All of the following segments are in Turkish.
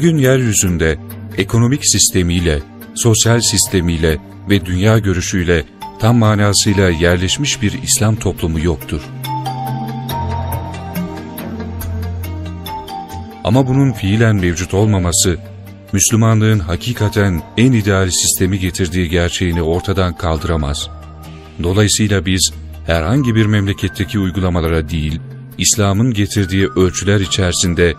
Bugün yeryüzünde ekonomik sistemiyle, sosyal sistemiyle ve dünya görüşüyle tam manasıyla yerleşmiş bir İslam toplumu yoktur. Ama bunun fiilen mevcut olmaması, Müslümanlığın hakikaten en ideal sistemi getirdiği gerçeğini ortadan kaldıramaz. Dolayısıyla biz herhangi bir memleketteki uygulamalara değil, İslam'ın getirdiği ölçüler içerisinde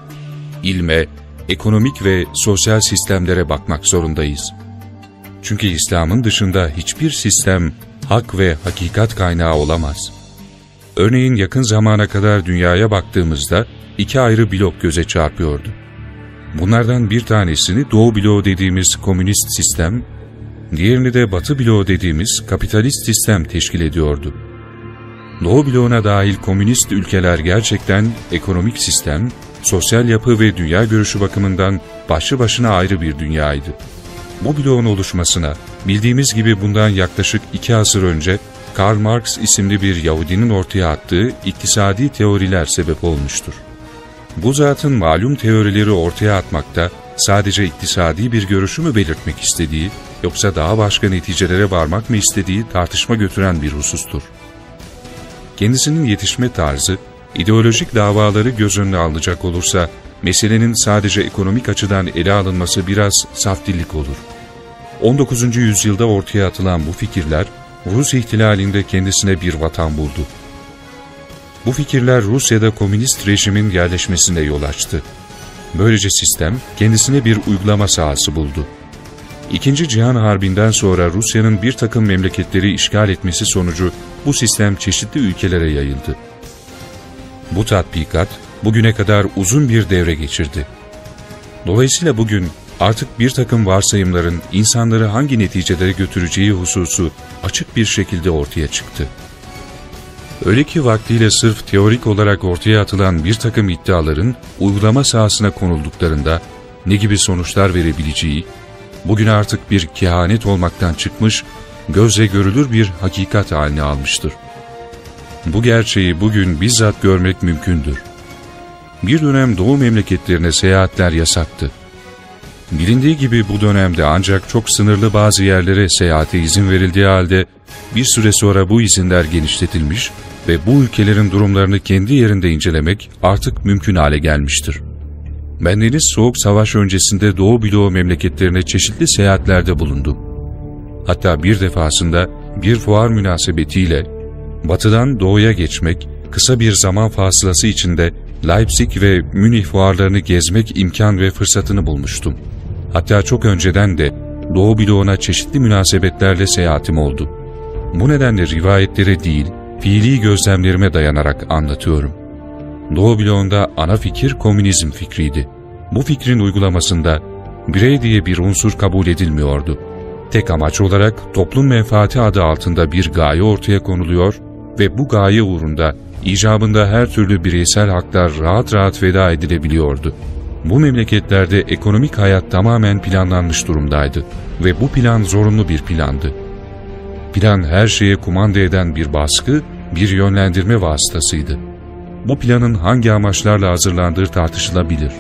ilme, ekonomik ve sosyal sistemlere bakmak zorundayız. Çünkü İslam'ın dışında hiçbir sistem hak ve hakikat kaynağı olamaz. Örneğin yakın zamana kadar dünyaya baktığımızda iki ayrı blok göze çarpıyordu. Bunlardan bir tanesini Doğu bloğu dediğimiz komünist sistem, diğerini de Batı bloğu dediğimiz kapitalist sistem teşkil ediyordu. Doğu bloğuna dahil komünist ülkeler gerçekten ekonomik sistem, sosyal yapı ve dünya görüşü bakımından başlı başına ayrı bir dünyaydı. Bu bloğun oluşmasına bildiğimiz gibi bundan yaklaşık iki asır önce Karl Marx isimli bir Yahudinin ortaya attığı iktisadi teoriler sebep olmuştur. Bu zatın malum teorileri ortaya atmakta sadece iktisadi bir görüşü mü belirtmek istediği yoksa daha başka neticelere varmak mı istediği tartışma götüren bir husustur. Kendisinin yetişme tarzı İdeolojik davaları göz önüne alınacak olursa, meselenin sadece ekonomik açıdan ele alınması biraz saftillik olur. 19. yüzyılda ortaya atılan bu fikirler, Rus ihtilalinde kendisine bir vatan buldu. Bu fikirler Rusya'da komünist rejimin yerleşmesine yol açtı. Böylece sistem kendisine bir uygulama sahası buldu. İkinci Cihan Harbi'nden sonra Rusya'nın bir takım memleketleri işgal etmesi sonucu bu sistem çeşitli ülkelere yayıldı. Bu tatbikat bugüne kadar uzun bir devre geçirdi. Dolayısıyla bugün artık bir takım varsayımların insanları hangi neticelere götüreceği hususu açık bir şekilde ortaya çıktı. Öyle ki vaktiyle sırf teorik olarak ortaya atılan bir takım iddiaların uygulama sahasına konulduklarında ne gibi sonuçlar verebileceği, bugün artık bir kehanet olmaktan çıkmış, gözle görülür bir hakikat haline almıştır. Bu gerçeği bugün bizzat görmek mümkündür. Bir dönem doğu memleketlerine seyahatler yasaktı. Bilindiği gibi bu dönemde ancak çok sınırlı bazı yerlere seyahate izin verildiği halde bir süre sonra bu izinler genişletilmiş ve bu ülkelerin durumlarını kendi yerinde incelemek artık mümkün hale gelmiştir. Bendeniz Soğuk Savaş öncesinde Doğu bloğu memleketlerine çeşitli seyahatlerde bulundum. Hatta bir defasında bir fuar münasebetiyle batıdan doğuya geçmek, kısa bir zaman fasılası içinde Leipzig ve Münih fuarlarını gezmek imkan ve fırsatını bulmuştum. Hatta çok önceden de Doğu bloğuna çeşitli münasebetlerle seyahatim oldu. Bu nedenle rivayetlere değil, fiili gözlemlerime dayanarak anlatıyorum. Doğu bloğunda ana fikir komünizm fikriydi. Bu fikrin uygulamasında birey diye bir unsur kabul edilmiyordu. Tek amaç olarak toplum menfaati adı altında bir gaye ortaya konuluyor ve bu gaye uğrunda icabında her türlü bireysel haklar rahat rahat feda edilebiliyordu. Bu memleketlerde ekonomik hayat tamamen planlanmış durumdaydı ve bu plan zorunlu bir plandı. Plan her şeye kumanda eden bir baskı, bir yönlendirme vasıtasıydı. Bu planın hangi amaçlarla hazırlandığı tartışılabilir.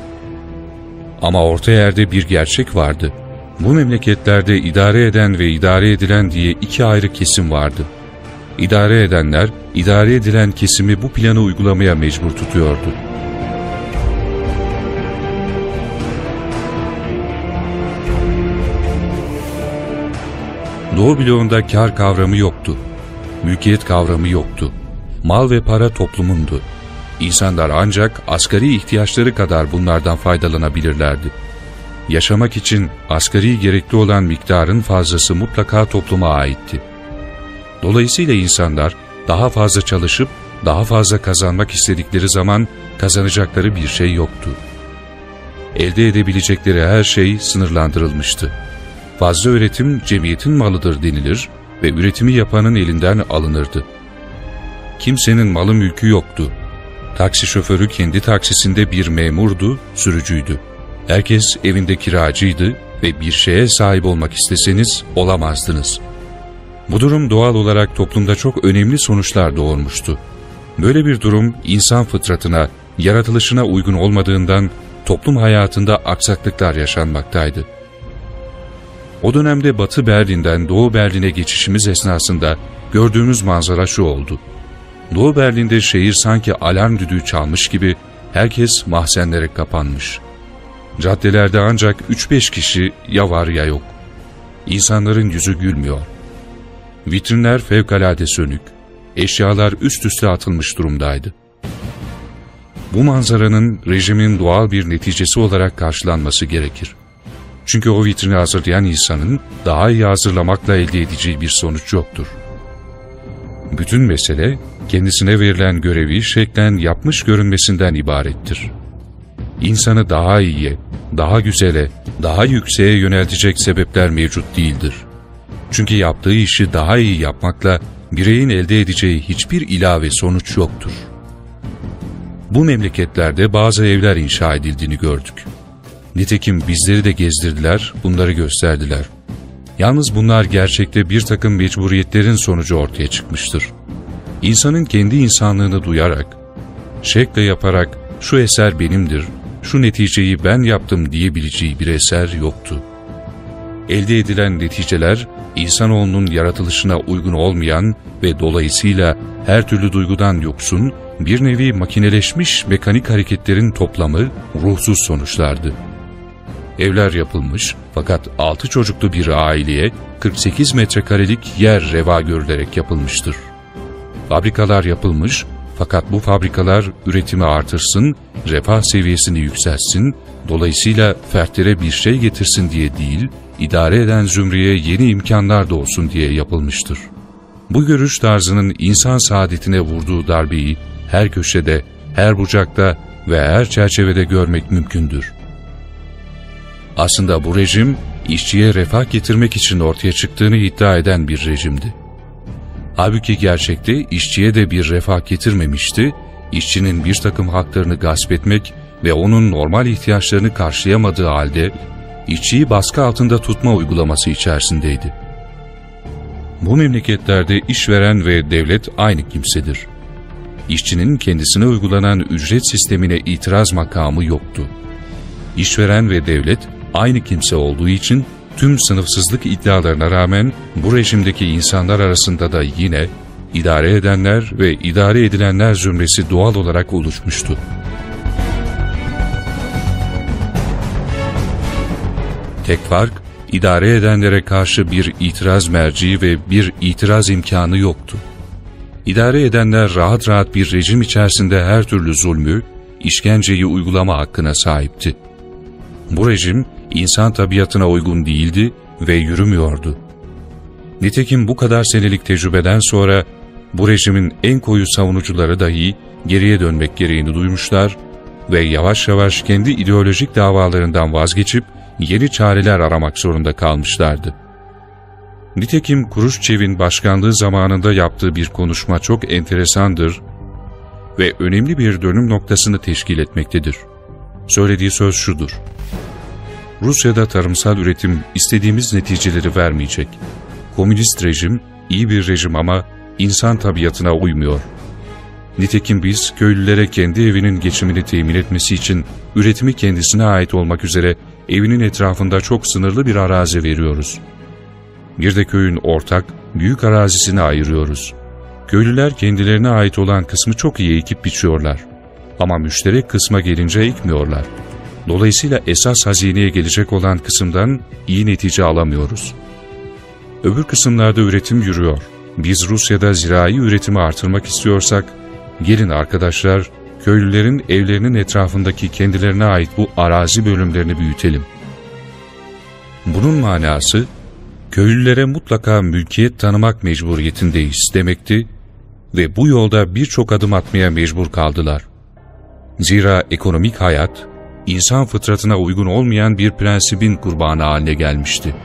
Ama orta yerde bir gerçek vardı. Bu memleketlerde idare eden ve idare edilen diye iki ayrı kesim vardı. İdare edenler, idare edilen kesimi bu planı uygulamaya mecbur tutuyordu. Doğu bloğunda kar kavramı yoktu. Mülkiyet kavramı yoktu. Mal ve para toplumundu. İnsanlar ancak asgari ihtiyaçları kadar bunlardan faydalanabilirlerdi. Yaşamak için asgari gerekli olan miktarın fazlası mutlaka topluma aitti. Dolayısıyla insanlar daha fazla çalışıp daha fazla kazanmak istedikleri zaman kazanacakları bir şey yoktu. Elde edebilecekleri her şey sınırlandırılmıştı. Fazla üretim cemiyetin malıdır denilir ve üretimi yapanın elinden alınırdı. Kimsenin malı mülkü yoktu. Taksi şoförü kendi taksisinde bir memurdu, sürücüydü. Herkes evinde kiracıydı ve bir şeye sahip olmak isteseniz olamazdınız. Bu durum doğal olarak toplumda çok önemli sonuçlar doğurmuştu. Böyle bir durum insan fıtratına, yaratılışına uygun olmadığından toplum hayatında aksaklıklar yaşanmaktaydı. O dönemde Batı Berlin'den Doğu Berlin'e geçişimiz esnasında gördüğümüz manzara şu oldu. Doğu Berlin'de şehir sanki alarm düdüğü çalmış gibi herkes mahzenlere kapanmış. Caddelerde ancak 3-5 kişi ya var ya yok. İnsanların yüzü gülmüyor. Vitrinler fevkalade sönük. Eşyalar üst üste atılmış durumdaydı. Bu manzaranın rejimin doğal bir neticesi olarak karşılanması gerekir. Çünkü o vitrini hazırlayan insanın daha iyi hazırlamakla elde edeceği bir sonuç yoktur. Bütün mesele kendisine verilen görevi şeklen yapmış görünmesinden ibarettir. İnsanı daha iyiye, daha güzele, daha yükseğe yöneltecek sebepler mevcut değildir. Çünkü yaptığı işi daha iyi yapmakla bireyin elde edeceği hiçbir ilave sonuç yoktur. Bu memleketlerde bazı evler inşa edildiğini gördük. Nitekim bizleri de gezdirdiler, bunları gösterdiler. Yalnız bunlar gerçekte bir takım mecburiyetlerin sonucu ortaya çıkmıştır. İnsanın kendi insanlığını duyarak, şekle yaparak şu eser benimdir, şu neticeyi ben yaptım diyebileceği bir eser yoktu. Elde edilen neticeler, insanoğlunun yaratılışına uygun olmayan ve dolayısıyla her türlü duygudan yoksun, bir nevi makineleşmiş mekanik hareketlerin toplamı ruhsuz sonuçlardı. Evler yapılmış fakat 6 çocuklu bir aileye 48 metrekarelik yer reva görülerek yapılmıştır. Fabrikalar yapılmış fakat bu fabrikalar üretimi artırsın, refah seviyesini yükseltsin, dolayısıyla fertlere bir şey getirsin diye değil, idare eden zümreye yeni imkanlar doğsun diye yapılmıştır. Bu görüş tarzının insan saadetine vurduğu darbeyi her köşede, her bucakta ve her çerçevede görmek mümkündür. Aslında bu rejim, işçiye refah getirmek için ortaya çıktığını iddia eden bir rejimdi. Halbuki gerçekte işçiye de bir refah getirmemişti, işçinin bir takım haklarını gasp etmek ve onun normal ihtiyaçlarını karşılayamadığı halde işçiyi baskı altında tutma uygulaması içerisindeydi. Bu memleketlerde işveren ve devlet aynı kimsedir. İşçinin kendisine uygulanan ücret sistemine itiraz makamı yoktu. İşveren ve devlet aynı kimse olduğu için tüm sınıfsızlık iddialarına rağmen bu rejimdeki insanlar arasında da yine idare edenler ve idare edilenler zümresi doğal olarak oluşmuştu. Tek fark, idare edenlere karşı bir itiraz merci ve bir itiraz imkanı yoktu. İdare edenler rahat rahat bir rejim içerisinde her türlü zulmü, işkenceyi uygulama hakkına sahipti. Bu rejim insan tabiatına uygun değildi ve yürümüyordu. Nitekim bu kadar senelik tecrübeden sonra bu rejimin en koyu savunucuları dahi geriye dönmek gereğini duymuşlar ve yavaş yavaş kendi ideolojik davalarından vazgeçip yeni çareler aramak zorunda kalmışlardı. Nitekim Kuruşçev'in başkanlığı zamanında yaptığı bir konuşma çok enteresandır ve önemli bir dönüm noktasını teşkil etmektedir. Söylediği söz şudur. Rusya'da tarımsal üretim istediğimiz neticeleri vermeyecek. Komünist rejim iyi bir rejim ama insan tabiatına uymuyor. Nitekim biz köylülere kendi evinin geçimini temin etmesi için üretimi kendisine ait olmak üzere evinin etrafında çok sınırlı bir arazi veriyoruz. Bir de köyün ortak, büyük arazisini ayırıyoruz. Köylüler kendilerine ait olan kısmı çok iyi ekip biçiyorlar. Ama müşterek kısma gelince ekmiyorlar. Dolayısıyla esas hazineye gelecek olan kısımdan iyi netice alamıyoruz. Öbür kısımlarda üretim yürüyor. Biz Rusya'da zirai üretimi artırmak istiyorsak, gelin arkadaşlar, köylülerin evlerinin etrafındaki kendilerine ait bu arazi bölümlerini büyütelim. Bunun manası, köylülere mutlaka mülkiyet tanımak mecburiyetindeyiz demekti ve bu yolda birçok adım atmaya mecbur kaldılar. Zira ekonomik hayat, insan fıtratına uygun olmayan bir prensibin kurbanı haline gelmişti.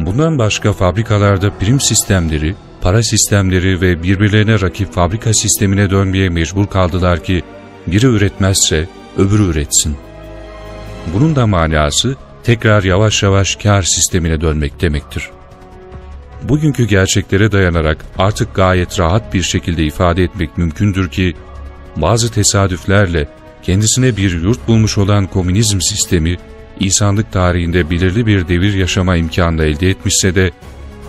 Bundan başka fabrikalarda prim sistemleri, para sistemleri ve birbirlerine rakip fabrika sistemine dönmeye mecbur kaldılar ki biri üretmezse öbürü üretsin. Bunun da manası tekrar yavaş yavaş kar sistemine dönmek demektir. Bugünkü gerçeklere dayanarak artık gayet rahat bir şekilde ifade etmek mümkündür ki bazı tesadüflerle kendisine bir yurt bulmuş olan komünizm sistemi insanlık tarihinde belirli bir devir yaşama imkanı elde etmişse de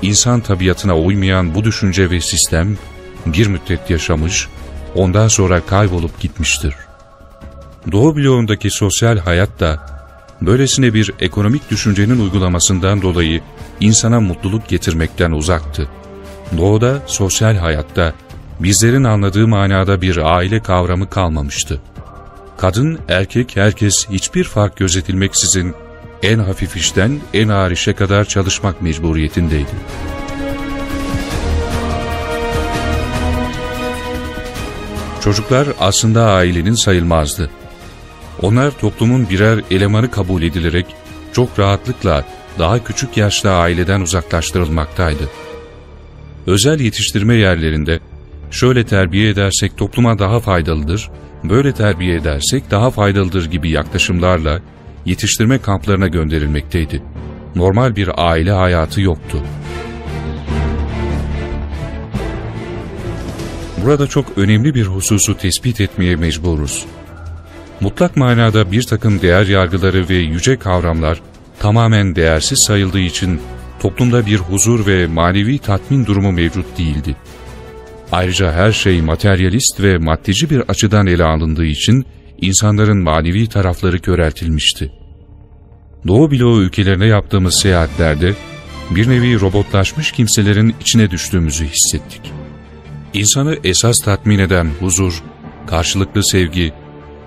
insan tabiatına uymayan bu düşünce ve sistem bir müddet yaşamış, ondan sonra kaybolup gitmiştir. Doğu bloğundaki sosyal hayat da böylesine bir ekonomik düşüncenin uygulamasından dolayı insana mutluluk getirmekten uzaktı. Doğuda sosyal hayatta bizlerin anladığı manada bir aile kavramı kalmamıştı. Kadın, erkek, herkes hiçbir fark gözetilmeksizin en hafif işten en ağır işe kadar çalışmak mecburiyetindeydi. Çocuklar aslında ailenin sayılmazdı. Onlar toplumun birer elemanı kabul edilerek çok rahatlıkla daha küçük yaşta aileden uzaklaştırılmaktaydı. Özel yetiştirme yerlerinde şöyle terbiye edersek topluma daha faydalıdır, böyle terbiye edersek daha faydalıdır gibi yaklaşımlarla yetiştirme kamplarına gönderilmekteydi. Normal bir aile hayatı yoktu. Burada çok önemli bir hususu tespit etmeye mecburuz. Mutlak manada bir takım değer yargıları ve yüce kavramlar tamamen değersiz sayıldığı için toplumda bir huzur ve manevi tatmin durumu mevcut değildi. Ayrıca her şey materyalist ve maddeci bir açıdan ele alındığı için insanların manevi tarafları köreltilmişti. Doğu bloğu ülkelerine yaptığımız seyahatlerde bir nevi robotlaşmış kimselerin içine düştüğümüzü hissettik. İnsanı esas tatmin eden huzur, karşılıklı sevgi,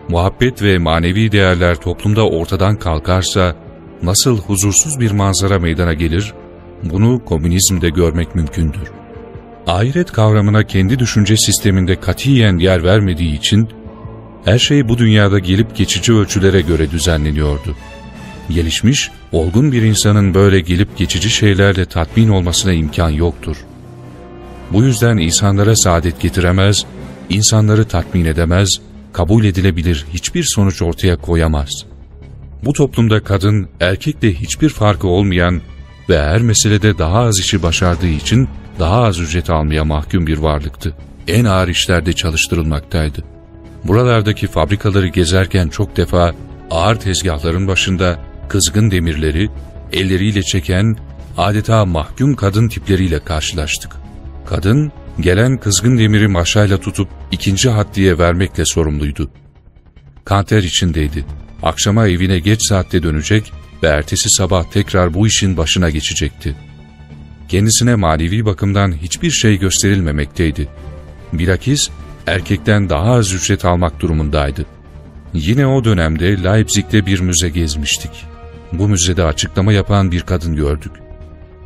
muhabbet ve manevi değerler toplumda ortadan kalkarsa nasıl huzursuz bir manzara meydana gelir, bunu komünizmde görmek mümkündür. Ahiret kavramına kendi düşünce sisteminde katiyen yer vermediği için her şey bu dünyada gelip geçici ölçülere göre düzenleniyordu. Gelişmiş, olgun bir insanın böyle gelip geçici şeylerle tatmin olmasına imkan yoktur. Bu yüzden insanlara saadet getiremez, insanları tatmin edemez, kabul edilebilir hiçbir sonuç ortaya koyamaz. Bu toplumda kadın, erkekle hiçbir farkı olmayan ve her meselede daha az işi başardığı için daha az ücret almaya mahkum bir varlıktı. En ağır işlerde çalıştırılmaktaydı. Buralardaki fabrikaları gezerken çok defa ağır tezgahların başında kızgın demirleri elleriyle çeken adeta mahkum kadın tipleriyle karşılaştık. Kadın, gelen kızgın demiri maşayla tutup ikinci haddiye vermekle sorumluydu. Kanter içindeydi. Akşama evine geç saatte dönecek ve ertesi sabah tekrar bu işin başına geçecekti. Kendisine manevi bakımdan hiçbir şey gösterilmemekteydi. Bilakis erkekten daha az ücret almak durumundaydı. Yine o dönemde Leipzig'te bir müze gezmiştik. Bu müzede açıklama yapan bir kadın gördük.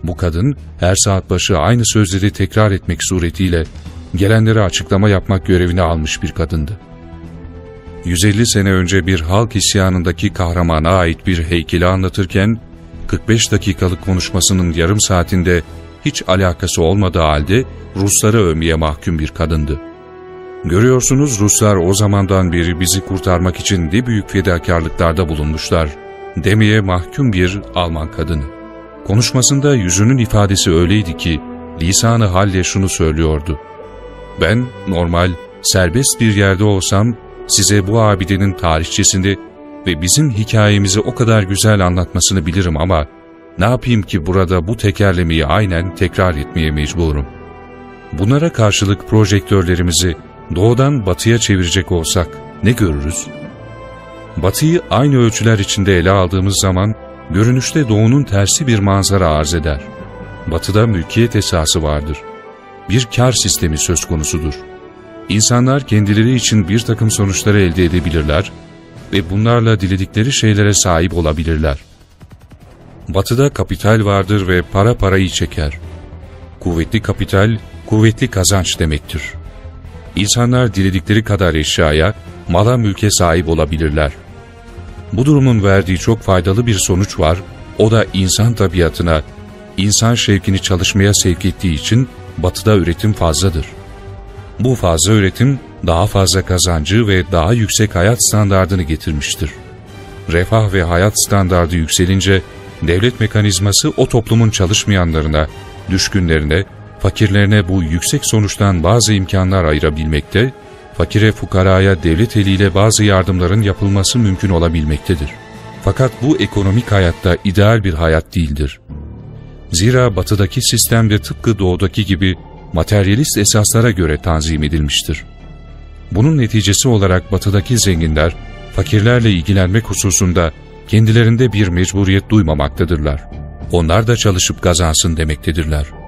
Bu kadın her saat başı aynı sözleri tekrar etmek suretiyle gelenlere açıklama yapmak görevini almış bir kadındı. 150 sene önce bir halk isyanındaki kahramana ait bir heykeli anlatırken, 45 dakikalık konuşmasının yarım saatinde hiç alakası olmadığı halde Rusları övmeye mahkum bir kadındı. Görüyorsunuz Ruslar o zamandan beri bizi kurtarmak için ne büyük fedakarlıklarda bulunmuşlar demeye mahkum bir Alman kadını. Konuşmasında yüzünün ifadesi öyleydi ki lisanı halle şunu söylüyordu. Ben normal, serbest bir yerde olsam size bu abidenin tarihçesini ve bizim hikayemizi o kadar güzel anlatmasını bilirim ama ne yapayım ki burada bu tekerlemeyi aynen tekrar etmeye mecburum. Bunlara karşılık projektörlerimizi doğudan batıya çevirecek olsak ne görürüz? Batıyı aynı ölçüler içinde ele aldığımız zaman görünüşte doğunun tersi bir manzara arz eder. Batıda mülkiyet esası vardır. Bir kar sistemi söz konusudur. İnsanlar kendileri için bir takım sonuçları elde edebilirler ve bunlarla diledikleri şeylere sahip olabilirler. Batıda kapital vardır ve para parayı çeker. Kuvvetli kapital, kuvvetli kazanç demektir. İnsanlar diledikleri kadar eşyaya, mala mülke sahip olabilirler. Bu durumun verdiği çok faydalı bir sonuç var, o da insan tabiatına, insan şevkini çalışmaya sevk ettiği için batıda üretim fazladır. Bu fazla üretim daha fazla kazancı ve daha yüksek hayat standardını getirmiştir. Refah ve hayat standardı yükselince devlet mekanizması o toplumun çalışmayanlarına, düşkünlerine, fakirlerine bu yüksek sonuçtan bazı imkanlar ayırabilmekte, fakire fukaraya devlet eliyle bazı yardımların yapılması mümkün olabilmektedir. Fakat bu ekonomik hayatta ideal bir hayat değildir. Zira batıdaki sistemde tıpkı doğudaki gibi materyalist esaslara göre tanzim edilmiştir. Bunun neticesi olarak batıdaki zenginler, fakirlerle ilgilenmek hususunda kendilerinde bir mecburiyet duymamaktadırlar. Onlar da çalışıp kazansın demektedirler.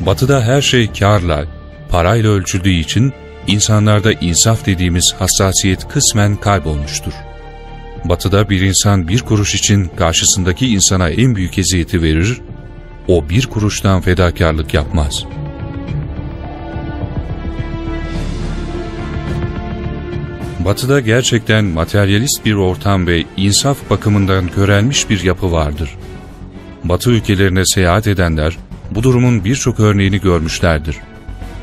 Batıda her şey karla, parayla ölçüldüğü için insanlarda insaf dediğimiz hassasiyet kısmen kaybolmuştur. Batıda bir insan bir kuruş için karşısındaki insana en büyük eziyeti verir, o bir kuruştan fedakarlık yapmaz.'' Batı'da gerçekten materyalist bir ortam ve insaf bakımından körelmiş bir yapı vardır. Batı ülkelerine seyahat edenler bu durumun birçok örneğini görmüşlerdir.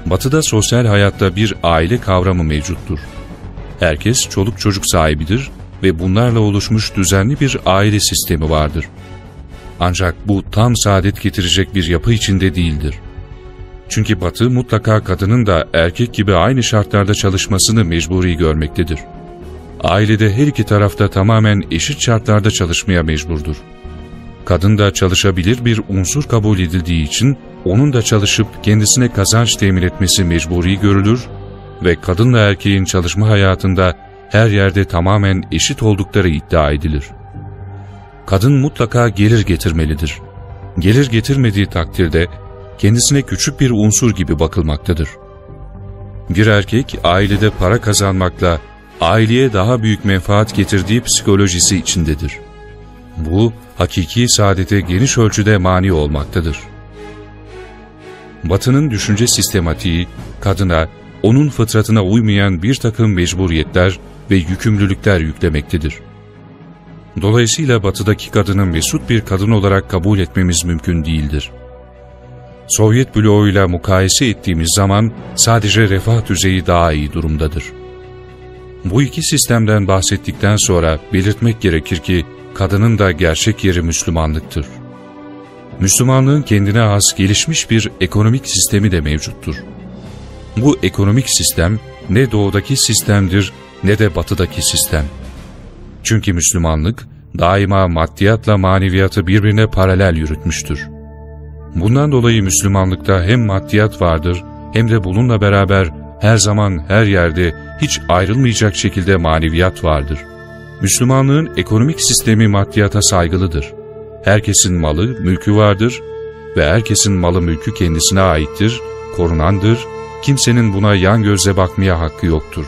Batı'da sosyal hayatta bir aile kavramı mevcuttur. Herkes çoluk çocuk sahibidir ve bunlarla oluşmuş düzenli bir aile sistemi vardır. Ancak bu tam saadet getirecek bir yapı içinde değildir. Çünkü Batı mutlaka kadının da erkek gibi aynı şartlarda çalışmasını mecburi görmektedir. Ailede her iki tarafta tamamen eşit şartlarda çalışmaya mecburdur. Kadın da çalışabilir bir unsur kabul edildiği için onun da çalışıp kendisine kazanç temin etmesi mecburi görülür ve kadınla erkeğin çalışma hayatında her yerde tamamen eşit oldukları iddia edilir. Kadın mutlaka gelir getirmelidir. Gelir getirmediği takdirde kendisine küçük bir unsur gibi bakılmaktadır. Bir erkek ailede para kazanmakla aileye daha büyük menfaat getirdiği psikolojisi içindedir. Bu hakiki saadete geniş ölçüde mani olmaktadır. Batının düşünce sistematiği kadına, onun fıtratına uymayan bir takım mecburiyetler ve yükümlülükler yüklemektedir. Dolayısıyla batıdaki kadının mesut bir kadın olarak kabul etmemiz mümkün değildir. Sovyet bloğuyla mukayese ettiğimiz zaman sadece refah düzeyi daha iyi durumdadır. Bu iki sistemden bahsettikten sonra belirtmek gerekir ki kadının da gerçek yeri Müslümanlıktır. Müslümanlığın kendine has gelişmiş bir ekonomik sistemi de mevcuttur. Bu ekonomik sistem ne doğudaki sistemdir ne de batıdaki sistem. Çünkü Müslümanlık daima maddiyatla maneviyatı birbirine paralel yürütmüştür. Bundan dolayı Müslümanlıkta hem maddiyat vardır hem de bununla beraber her zaman her yerde hiç ayrılmayacak şekilde maneviyat vardır. Müslümanlığın ekonomik sistemi maddiyata saygılıdır. Herkesin malı, mülkü vardır ve herkesin malı mülkü kendisine aittir, korunandır, kimsenin buna yan gözle bakmaya hakkı yoktur.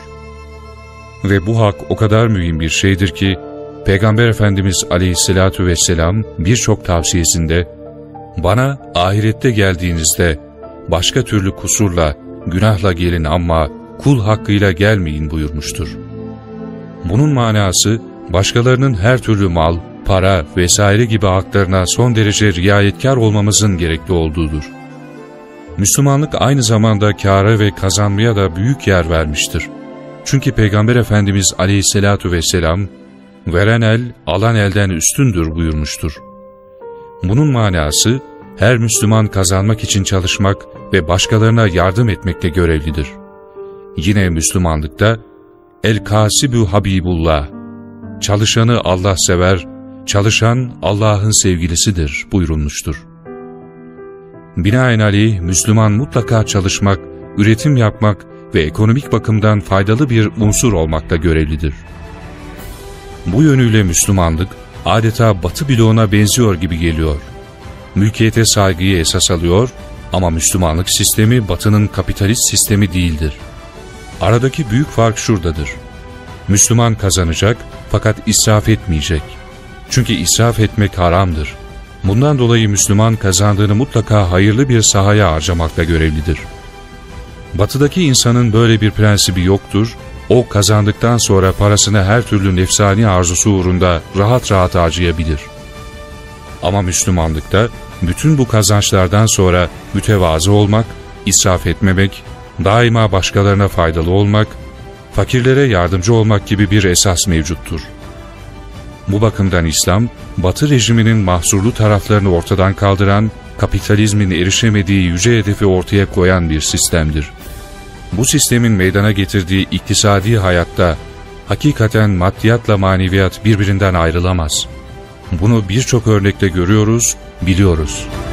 Ve bu hak o kadar mühim bir şeydir ki, Peygamber Efendimiz aleyhissalatu vesselam birçok tavsiyesinde bana ahirette geldiğinizde başka türlü kusurla, günahla gelin ama kul hakkıyla gelmeyin buyurmuştur. Bunun manası başkalarının her türlü mal, para vesaire gibi haklarına son derece riayetkar olmamızın gerekli olduğudur. Müslümanlık aynı zamanda kâra ve kazanmaya da büyük yer vermiştir. Çünkü Peygamber Efendimiz aleyhissalatu vesselam, veren el, alan elden üstündür buyurmuştur. Bunun manası, her Müslüman kazanmak için çalışmak ve başkalarına yardım etmekle görevlidir. Yine Müslümanlıkta, El-Kasibü Habibullah, çalışanı Allah sever, çalışan Allah'ın sevgilisidir buyurulmuştur. Binaenaleyh Müslüman mutlaka çalışmak, üretim yapmak ve ekonomik bakımdan faydalı bir unsur olmakla görevlidir. Bu yönüyle Müslümanlık adeta batı bloğuna benziyor gibi geliyor. Mülkiyete saygıyı esas alıyor ama Müslümanlık sistemi batının kapitalist sistemi değildir. Aradaki büyük fark şuradadır. Müslüman kazanacak fakat israf etmeyecek. Çünkü israf etmek haramdır. Bundan dolayı Müslüman kazandığını mutlaka hayırlı bir sahaya harcamakla görevlidir. Batıdaki insanın böyle bir prensibi yoktur, o kazandıktan sonra parasını her türlü nefsani arzusu uğrunda rahat rahat harcayabilir. Ama Müslümanlıkta bütün bu kazançlardan sonra mütevazı olmak, israf etmemek, daima başkalarına faydalı olmak, fakirlere yardımcı olmak gibi bir esas mevcuttur. Bu bakımdan İslam, Batı rejiminin mahsurlu taraflarını ortadan kaldıran, kapitalizmin erişemediği yüce hedefi ortaya koyan bir sistemdir. Bu sistemin meydana getirdiği iktisadi hayatta, hakikaten maddiyatla maneviyat birbirinden ayrılamaz. Bunu birçok örnekte görüyoruz, biliyoruz.''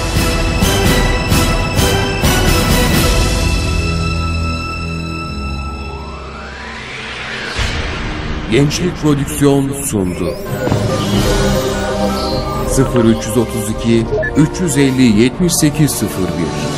Gençlik Prodüksiyon sundu. 0332 350 7801